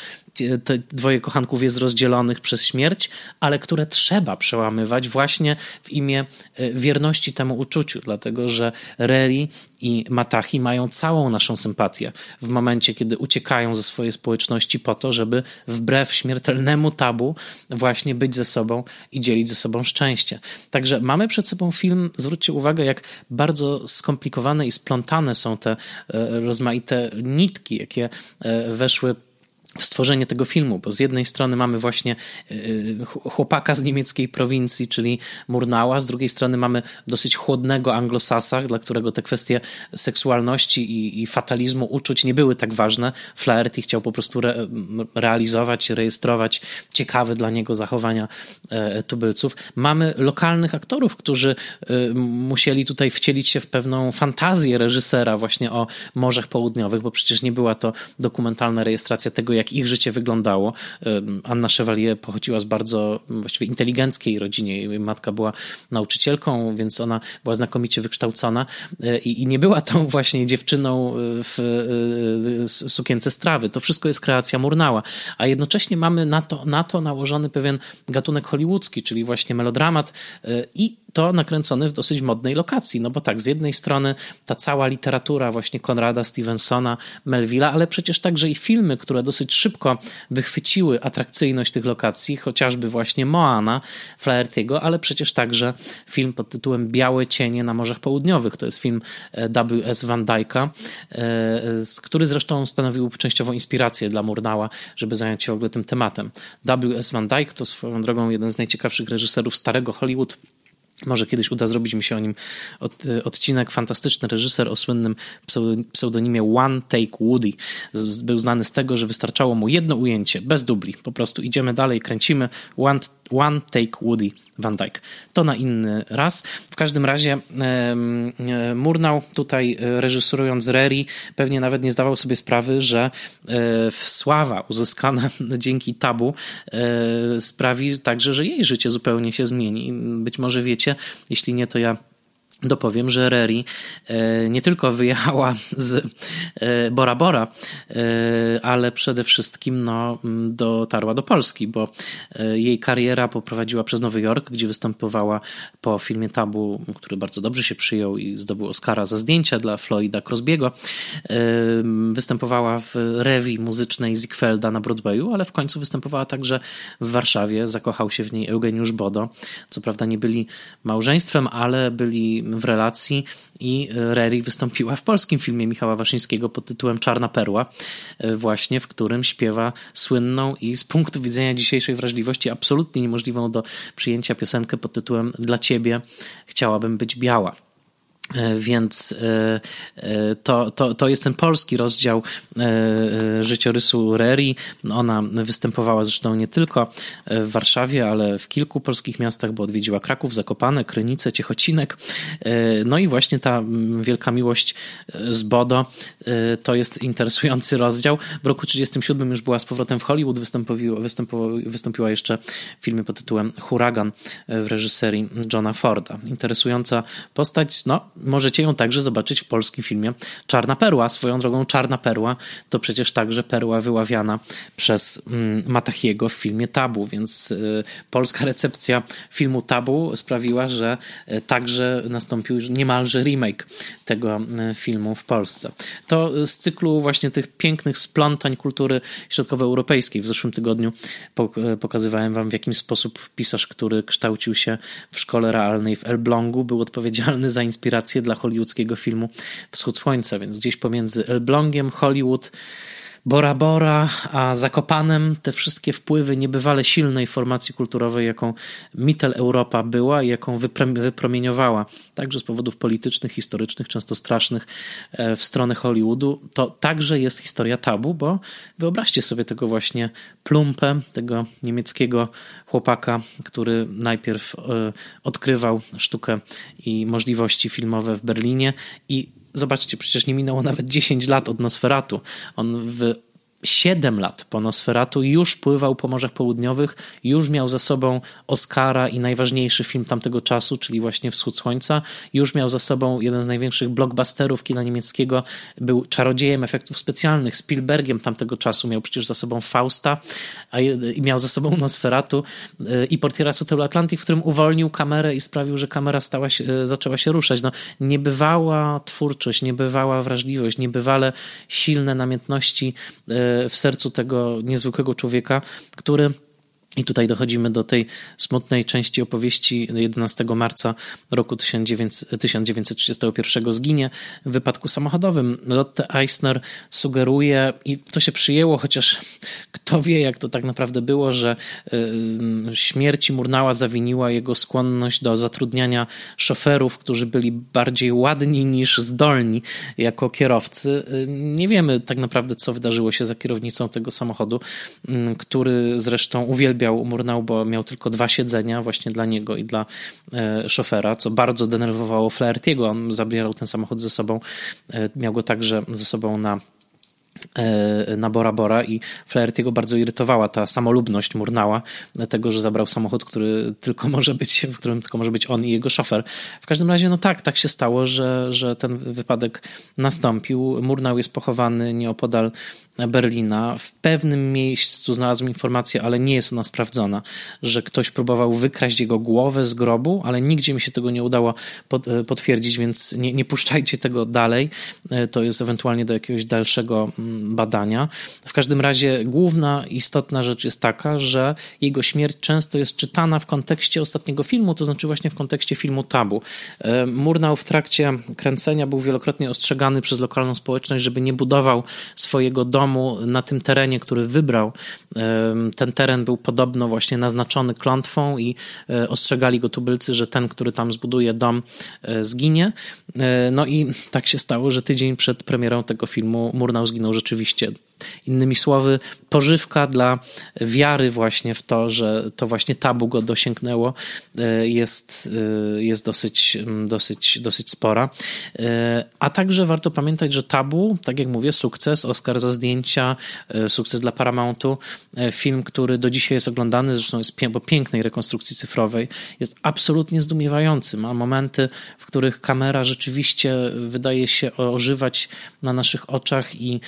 Te dwoje kochanków jest rozdzielonych przez śmierć, ale które trzeba przełamywać właśnie w imię e, wierności temu uczuciu, dlatego że Reri i Matachi mają całą naszą sympatię w momencie, kiedy uciekają ze swojej społeczności po to, żeby wbrew śmiertelnemu tabu właśnie być ze sobą i dzielić ze sobą szczęście. Także mamy przed sobą film, zwróćcie uwagę, jak bardzo skomplikowane i splątane są te e, rozmaite nitki, jakie e, weszły w stworzenie tego filmu, bo z jednej strony mamy właśnie y, y, chłopaka z niemieckiej prowincji, czyli Murnała, z drugiej strony mamy dosyć chłodnego anglosasa, dla którego te kwestie seksualności i, i fatalizmu uczuć nie były tak ważne. Flaherty chciał po prostu re, realizować, rejestrować ciekawe dla niego zachowania e, tubylców. Mamy lokalnych aktorów, którzy e, musieli tutaj wcielić się w pewną fantazję reżysera właśnie o Morzach Południowych, bo przecież nie była to dokumentalna rejestracja tego, jak ich życie wyglądało. Anna Chevalier pochodziła z bardzo właściwie inteligenckiej rodzinie. Jej matka była nauczycielką, więc ona była znakomicie wykształcona e, i, i nie była tą właśnie dziewczyną e, w e, sukience strawy. To wszystko jest kreacja Murnała. A jednocześnie mamy na to, na to nałożony pewien gatunek hollywoodzki, czyli właśnie melodramat i to nakręcony w dosyć modnej lokacji. No bo tak, z jednej strony ta cała literatura właśnie Konrada Stevensona, Melvilla, ale przecież także i filmy, które dosyć szybko wychwyciły atrakcyjność tych lokacji, chociażby właśnie Moana Flaherty'ego, ale przecież także film pod tytułem Białe cienie na Morzach Południowych. To jest film e, W.S. Van Dyka, e, który zresztą stanowił częściową inspirację dla Murnała, żeby zająć się w ogóle tym tematem. W.S. Van Dyke to swoją drogą jeden z najciekawszych reżyserów starego Hollywood, może kiedyś uda zrobić mi się o nim od, e, odcinek. Fantastyczny reżyser o słynnym pseudonimie One Take Woody. Był znany z tego, że wystarczało mu jedno ujęcie, bez dubli. Po prostu idziemy dalej, kręcimy. One, One Take Woody Van Dyke. To na inny raz. W każdym razie Murnau tutaj reżyserując Reri pewnie nawet nie zdawał sobie sprawy, że sława uzyskana dzięki tabu sprawi także, że jej życie zupełnie się zmieni. Być może wiecie, jeśli nie, to ja dopowiem, że Reri e, nie tylko wyjechała z e, Bora Bora, e, ale przede wszystkim no, dotarła do Polski, bo jej kariera poprowadziła przez Nowy Jork, gdzie występowała po filmie Tabu, który bardzo dobrze się przyjął i zdobył Oscara za zdjęcia dla Floyda Crosbiego. Występowała w rewi muzycznej Ziegfelda na Broadwayu, ale w końcu występowała także w Warszawie. Zakochał się w niej Eugeniusz Bodo. Co prawda nie byli małżeństwem, ale byli w relacji i Reri wystąpiła w polskim filmie Michała Waszyńskiego pod tytułem Czarna Perła, e, właśnie w którym śpiewa słynną i z punktu widzenia dzisiejszej wrażliwości absolutnie niemożliwą do przyjęcia piosenkę pod tytułem Dla ciebie chciałabym być biała. E, więc e, e, to, to, to jest ten polski rozdział życiorysu Reri. Ona występowała zresztą nie tylko w Warszawie, ale w kilku polskich miastach, bo odwiedziła Kraków, Zakopane, Krynice, Ciechocinek. No i właśnie ta wielka miłość z Bodo to jest interesujący rozdział. W roku 1937 już była z powrotem w Hollywood, wystąpiła jeszcze w filmie pod tytułem Huragan w reżyserii Johna Forda. Interesująca postać, no możecie ją także zobaczyć w polskim filmie Czarna Perła. Swoją drogą Czarna Perła to przecież także perła wyławiana przez mm, Matachiego w filmie Tabu, więc y, polska recepcja filmu Tabu sprawiła, że y, także nastąpił niemalże remake tego y, filmu w Polsce. To z cyklu właśnie tych pięknych splątań kultury środkowoeuropejskiej. W zeszłym tygodniu pokazywałem wam w jakim sposób pisarz, który kształcił się w szkole realnej w Elblągu, był odpowiedzialny za inspirację dla hollywoodzkiego filmu Wschód Słońca, więc gdzieś pomiędzy Elblągiem, Hollywood, Bora Bora, a Zakopanem te wszystkie wpływy niebywale silnej formacji kulturowej, jaką Mittel Europa była i jaką wypromieniowała, także z powodów politycznych, historycznych, często strasznych, e, w stronę Hollywoodu, to także jest historia tabu, bo wyobraźcie sobie tego właśnie plumpę, tego niemieckiego chłopaka, który najpierw e, odkrywał sztukę i możliwości filmowe w Berlinie i zobaczcie, przecież nie minęło nawet 10 lat od Nosferatu. On w 7 lat po Nosferatu już pływał po Morzach Południowych, już miał za sobą Oscara i najważniejszy film tamtego czasu, czyli właśnie Wschód Słońca, już miał za sobą jeden z największych blockbusterów kina niemieckiego, był czarodziejem efektów specjalnych, Spielbergiem tamtego czasu, miał przecież za sobą Fausta a, i miał za sobą Nosferatu y, i Portiera Hotelu Atlantic, w którym uwolnił kamerę i sprawił, że kamera stała się, y, zaczęła się ruszać. No, niebywała twórczość, niebywała wrażliwość, niebywale silne namiętności y, w sercu tego niezwykłego człowieka, który i tutaj dochodzimy do tej smutnej części opowieści. 11 marca roku 1931 zginie w wypadku samochodowym. Lotte Eisner sugeruje, i to się przyjęło, chociaż kto wie, jak to tak naprawdę było, że y, śmierci Murnała zawiniła jego skłonność do zatrudniania szoferów, którzy byli bardziej ładni niż zdolni jako kierowcy. Y, nie wiemy tak naprawdę, co wydarzyło się za kierownicą tego samochodu, y, który zresztą uwielbiał uwielbiał Murnau, bo miał tylko dwa siedzenia właśnie dla niego i dla e, szofera, co bardzo denerwowało Flaherty'ego. On zabierał ten samochód ze sobą, e, miał go także ze sobą na na Bora Bora i Flaherty'ego bardzo irytowała ta samolubność Murnała, dlatego, że zabrał samochód, który tylko może być, w którym tylko może być on i jego szofer. W każdym razie, no tak, tak się stało, że, że ten wypadek nastąpił. Murnał jest pochowany nieopodal Berlina. W pewnym miejscu znalazłem informację, ale nie jest ona sprawdzona, że ktoś próbował wykraść jego głowę z grobu, ale nigdzie mi się tego nie udało e, potwierdzić, więc nie, nie puszczajcie tego dalej. E, to jest ewentualnie do jakiegoś dalszego mm, badania. W każdym razie główna istotna rzecz jest taka, że jego śmierć często jest czytana w kontekście ostatniego filmu, to znaczy właśnie w kontekście filmu Tabu. E, Murnau w trakcie kręcenia był wielokrotnie ostrzegany przez lokalną społeczność, żeby nie budował swojego domu na tym terenie, który wybrał. E, ten teren był podobno właśnie naznaczony klątwą i e, ostrzegali go tubylcy, że ten, który tam zbuduje dom, zginie. No i tak się stało, że tydzień przed premierą tego filmu Murnau zginął rzeczywiście. Innymi słowy, pożywka dla wiary właśnie w to, że to właśnie tabu go dosięgnęło, jest, jest dosyć, dosyć, dosyć spora. A także warto pamiętać, że tabu, tak jak mówię, sukces, Oscar za zdjęcia, sukces dla Paramountu, film, który do dzisiaj jest oglądany, zresztą jest po pięknej rekonstrukcji cyfrowej, jest absolutnie zdumiewający. Ma momenty, w których kamera rzeczywiście wydaje się ożywać na naszych oczach i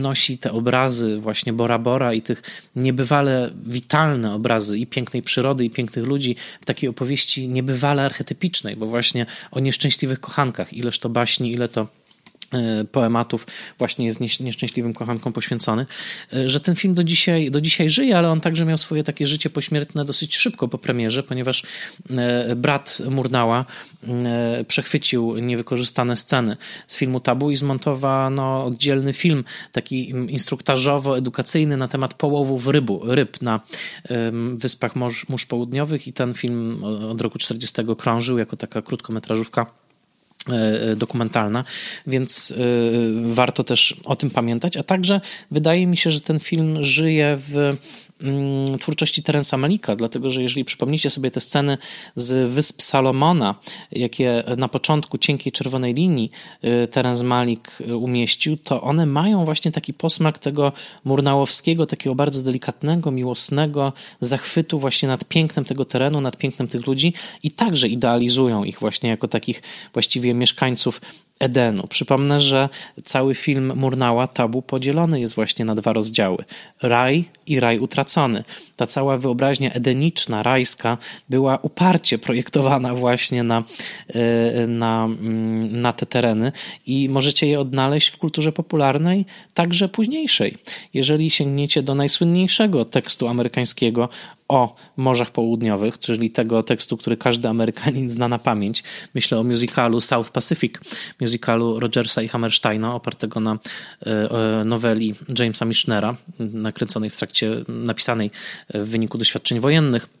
przynosi te obrazy właśnie Bora Bora i tych niebywale witalne obrazy i pięknej przyrody, i pięknych ludzi w takiej opowieści niebywale archetypicznej, bo właśnie o nieszczęśliwych kochankach, ileż to baśni, ile to poematów właśnie jest nieszczęśliwym kochankom poświęcony, e, że ten film do dzisiaj, do dzisiaj żyje, ale on także miał swoje takie życie pośmiertne dosyć szybko po premierze, ponieważ e, brat Murnała przechwycił niewykorzystane sceny z filmu Tabu i zmontowano oddzielny film, taki instruktażowo-edukacyjny na temat połowów rybu, ryb na Wyspach Mórz, Mórz Południowych i ten film od roku 40 krążył jako taka krótkometrażówka E, e, dokumentalna, więc e, warto też o tym pamiętać. A także wydaje mi się, że ten film żyje w twórczości Terensa Malika, dlatego że jeżeli przypomnicie sobie te sceny z Wysp Salomona, jakie na początku cienkiej czerwonej linii y, Terence Malik y, umieścił, to one mają właśnie taki posmak tego murnałowskiego, takiego bardzo delikatnego, miłosnego zachwytu właśnie nad pięknem tego terenu, nad pięknem tych ludzi i także idealizują ich właśnie jako takich właściwie mieszkańców Edenu. Przypomnę, że cały film Murnała Tabu podzielony jest właśnie na dwa rozdziały: raj i raj utracony. Ta cała wyobraźnia edeniczna, rajska była uparcie projektowana właśnie na, e, na, mm, na te tereny i możecie je odnaleźć w kulturze popularnej, także późniejszej. Jeżeli sięgniecie do najsłynniejszego tekstu amerykańskiego o Morzach Południowych, czyli tego tekstu, który każdy Amerykanin zna na pamięć. Myślę o musicalu South Pacific, musicalu Rogersa i Hammersteina, opartego na e, noweli Jamesa Mishnera, nakręconej w trakcie, napisanej w wyniku doświadczeń wojennych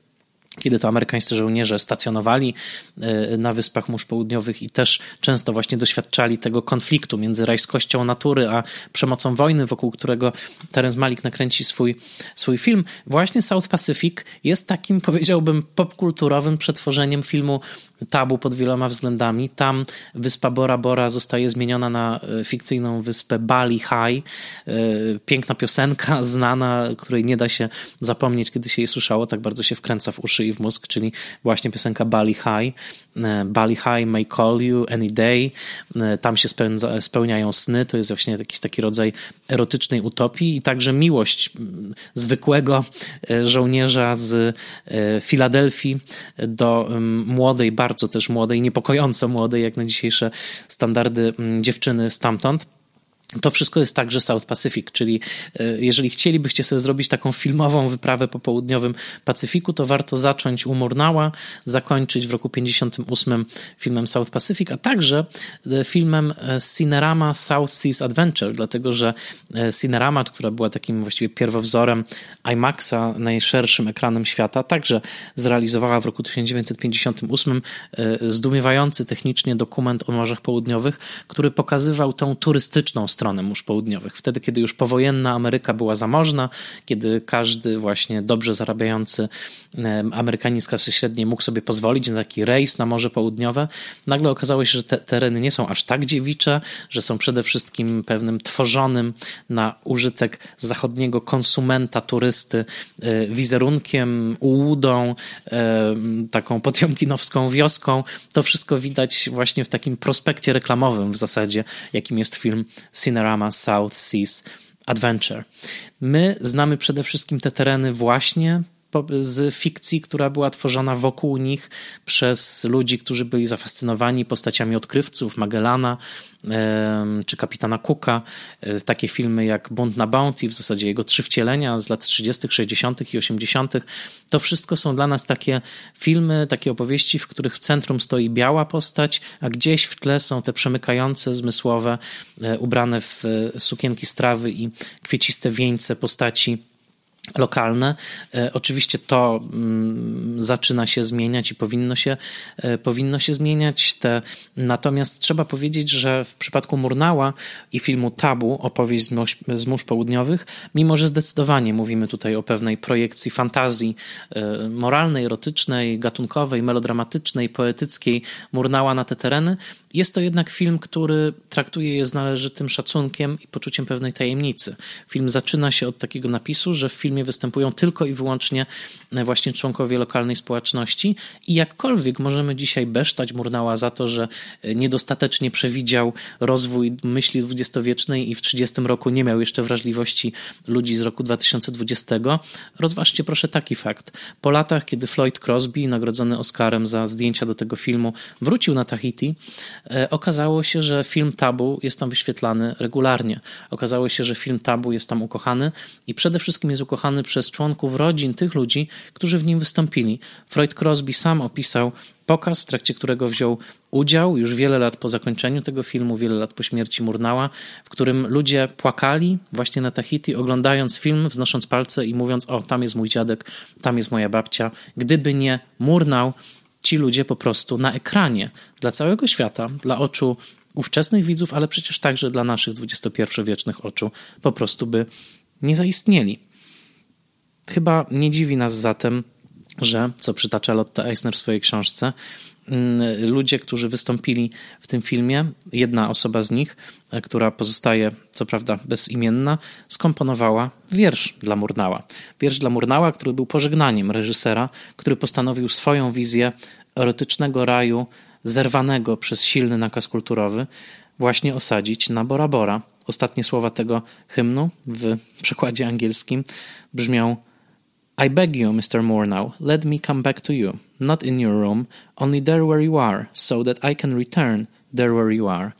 kiedy to amerykańscy żołnierze stacjonowali e, na Wyspach Mórz Południowych i też często właśnie doświadczali tego konfliktu między rajskością natury a przemocą wojny, wokół którego Terence Malik nakręci swój, swój film. Właśnie South Pacific jest takim, powiedziałbym, popkulturowym przetworzeniem filmu Tabu pod wieloma względami. Tam wyspa Bora Bora zostaje zmieniona na e, fikcyjną wyspę Bali High. E, piękna piosenka, znana, której nie da się zapomnieć, kiedy się jej słyszało, tak bardzo się wkręca w uszy w mózg, czyli właśnie piosenka Bali High. E, Bali High may call you any day. E, tam się spełnia, spełniają sny. To jest właśnie jakiś taki rodzaj erotycznej utopii i także miłość zwykłego e, żołnierza z Filadelfii do młodej, bardzo też młodej, niepokojąco młodej, jak na dzisiejsze standardy dziewczyny stamtąd. To wszystko jest także South Pacific, czyli e, jeżeli chcielibyście sobie zrobić taką filmową wyprawę po południowym Pacyfiku, to warto zacząć u Murnała, zakończyć w roku 58 filmem South Pacific, a także e, filmem e, Cinerama South Seas Adventure, dlatego że Cinerama, która była takim właściwie pierwowzorem IMAXa, najszerszym ekranem świata, także zrealizowała w roku 1958 zdumiewający technicznie dokument o Morzach Południowych, który pokazywał tą turystyczną stronę stronę mórz południowych. Wtedy, kiedy już powojenna Ameryka była zamożna, kiedy każdy właśnie dobrze zarabiający Amerykanin z klasy średniej mógł sobie pozwolić na taki rejs na Morze Południowe, nagle okazało się, że te tereny nie są aż tak dziewicze, że są przede wszystkim pewnym tworzonym na użytek zachodniego konsumenta, turysty e, wizerunkiem, ułudą, e, taką potiomkinowską wioską. To wszystko widać właśnie w takim prospekcie reklamowym w zasadzie, jakim jest film Cinerama South Seas Adventure. My znamy przede wszystkim te tereny właśnie z fikcji, która była tworzona wokół nich przez ludzi, którzy byli zafascynowani postaciami odkrywców, Magellana czy kapitana Cooka. E, takie filmy jak Bunt na Bounty, w zasadzie jego trzy wcielenia z lat 30., 60. i 80., to wszystko są dla nas takie filmy, takie opowieści, w których w centrum stoi biała postać, a gdzieś w tle są te przemykające, zmysłowe, e, ubrane w e, sukienki strawy i kwieciste wieńce postaci lokalne. E, oczywiście to mm, zaczyna się zmieniać i powinno się, e, powinno się zmieniać. Te, natomiast trzeba powiedzieć, że w przypadku Murnała i filmu Tabu, opowieść z z mórz południowych, mimo że zdecydowanie mówimy tutaj o pewnej projekcji fantazji e, moralnej, erotycznej, gatunkowej, melodramatycznej, poetyckiej Murnała na te tereny, jest to jednak film, który traktuje je z należytym szacunkiem i poczuciem pewnej tajemnicy. Film zaczyna się od takiego napisu, że w filmie występują tylko i wyłącznie e, właśnie członkowie lokalnej społeczności i jakkolwiek możemy dzisiaj besztać Murnała za to, że e, niedostatecznie przewidział rozwój myśli dwudziestowiecznej i w 30 roku nie miał jeszcze wrażliwości ludzi z roku 2020, rozważcie proszę taki fakt. Po latach, kiedy Floyd Crosby, nagrodzony Oscarem za zdjęcia do tego filmu, wrócił na Tahiti, E, okazało się, że film Tabu jest tam wyświetlany regularnie. Okazało się, że film Tabu jest tam ukochany i przede wszystkim jest ukochany przez członków rodzin tych ludzi, którzy w nim wystąpili. Freud Crosby sam opisał pokaz, w trakcie którego wziął udział już wiele lat po zakończeniu tego filmu, wiele lat po śmierci Murnała, w którym ludzie płakali właśnie na Tahiti, oglądając film, wznosząc palce i mówiąc: O, tam jest mój dziadek, tam jest moja babcia. Gdyby nie Murnał, ci ludzie po prostu na ekranie dla całego świata, dla oczu ówczesnych widzów, ale przecież także dla naszych XXI-wiecznych oczu po prostu by nie zaistnieli. Chyba nie dziwi nas zatem, że, co przytacza Lotte Eisner w swojej książce, mm, ludzie, którzy wystąpili w tym filmie, jedna osoba z nich, która pozostaje, co prawda, bezimienna, skomponowała wiersz dla Murnała. Wiersz dla Murnała, który był pożegnaniem reżysera, który postanowił swoją wizję erotycznego raju, zerwanego przez silny nakaz kulturowy, właśnie osadzić na Bora Bora. Ostatnie słowa tego hymnu w przekładzie angielskim brzmią I beg you, Mr. Murnau, let me come back to you, not in your room, only there where you are, so that I can return there where you are.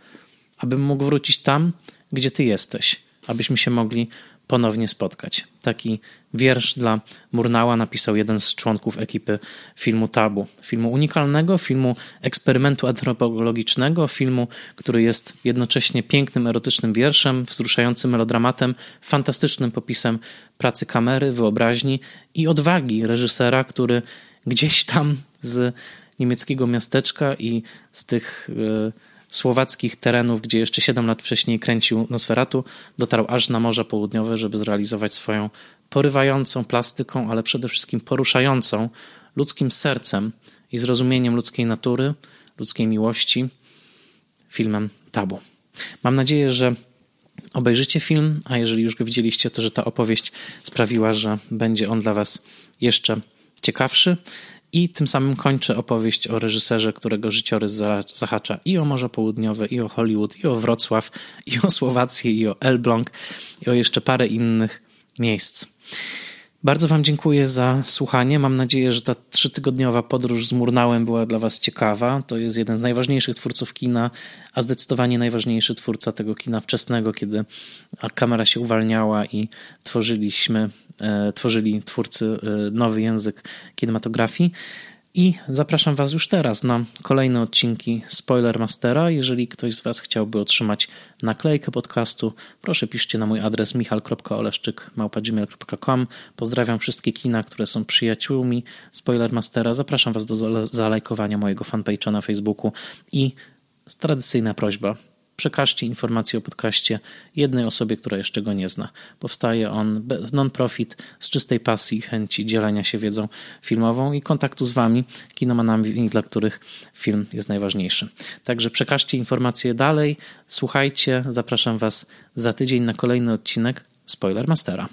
Abym mógł wrócić tam, gdzie ty jesteś, abyśmy się mogli ponownie spotkać. Taki wiersz dla Murnała napisał jeden z członków ekipy filmu Tabu. Filmu unikalnego, filmu eksperymentu antropologicznego, filmu, który jest jednocześnie pięknym, erotycznym wierszem, wzruszającym melodramatem, fantastycznym popisem pracy kamery, wyobraźni i odwagi reżysera, który gdzieś tam z niemieckiego miasteczka i z tych. Yy, słowackich terenów, gdzie jeszcze 7 lat wcześniej kręcił Nosferatu, dotarł aż na Morze Południowe, żeby zrealizować swoją porywającą plastyką, ale przede wszystkim poruszającą ludzkim sercem i zrozumieniem ludzkiej natury, ludzkiej miłości filmem Tabu. Mam nadzieję, że obejrzycie film, a jeżeli już go widzieliście, to że ta opowieść sprawiła, że będzie on dla Was jeszcze ciekawszy. I tym samym kończę opowieść o reżyserze, którego życiorys zahacza i o Morze Południowe, i o Hollywood, i o Wrocław, i o Słowację, i o Elbląg, i o jeszcze parę innych miejsc. Bardzo Wam dziękuję za słuchanie. Mam nadzieję, że ta trzytygodniowa podróż z Murnałem była dla Was ciekawa. To jest jeden z najważniejszych twórców kina, a zdecydowanie najważniejszy twórca tego kina wczesnego, kiedy kamera się uwalniała i tworzyliśmy, e, tworzyli twórcy e, nowy język kinematografii. I zapraszam Was już teraz na kolejne odcinki Spoiler Mastera. Jeżeli ktoś z Was chciałby otrzymać naklejkę podcastu, proszę piszcie na mój adres michal.oleszczyk.gmail.com Pozdrawiam wszystkie kina, które są przyjaciółmi Spoiler Mastera. Zapraszam Was do zalajkowania mojego fanpage'a na Facebooku i tradycyjna prośba, przekażcie informacje o podcaście jednej osobie, która jeszcze go nie zna. Powstaje on non-profit z czystej pasji i chęci dzielenia się wiedzą filmową i kontaktu z wami, kinomanami, dla których film jest najważniejszy. Także przekażcie informacje dalej, słuchajcie, zapraszam was za tydzień na kolejny odcinek Spoiler Mastera.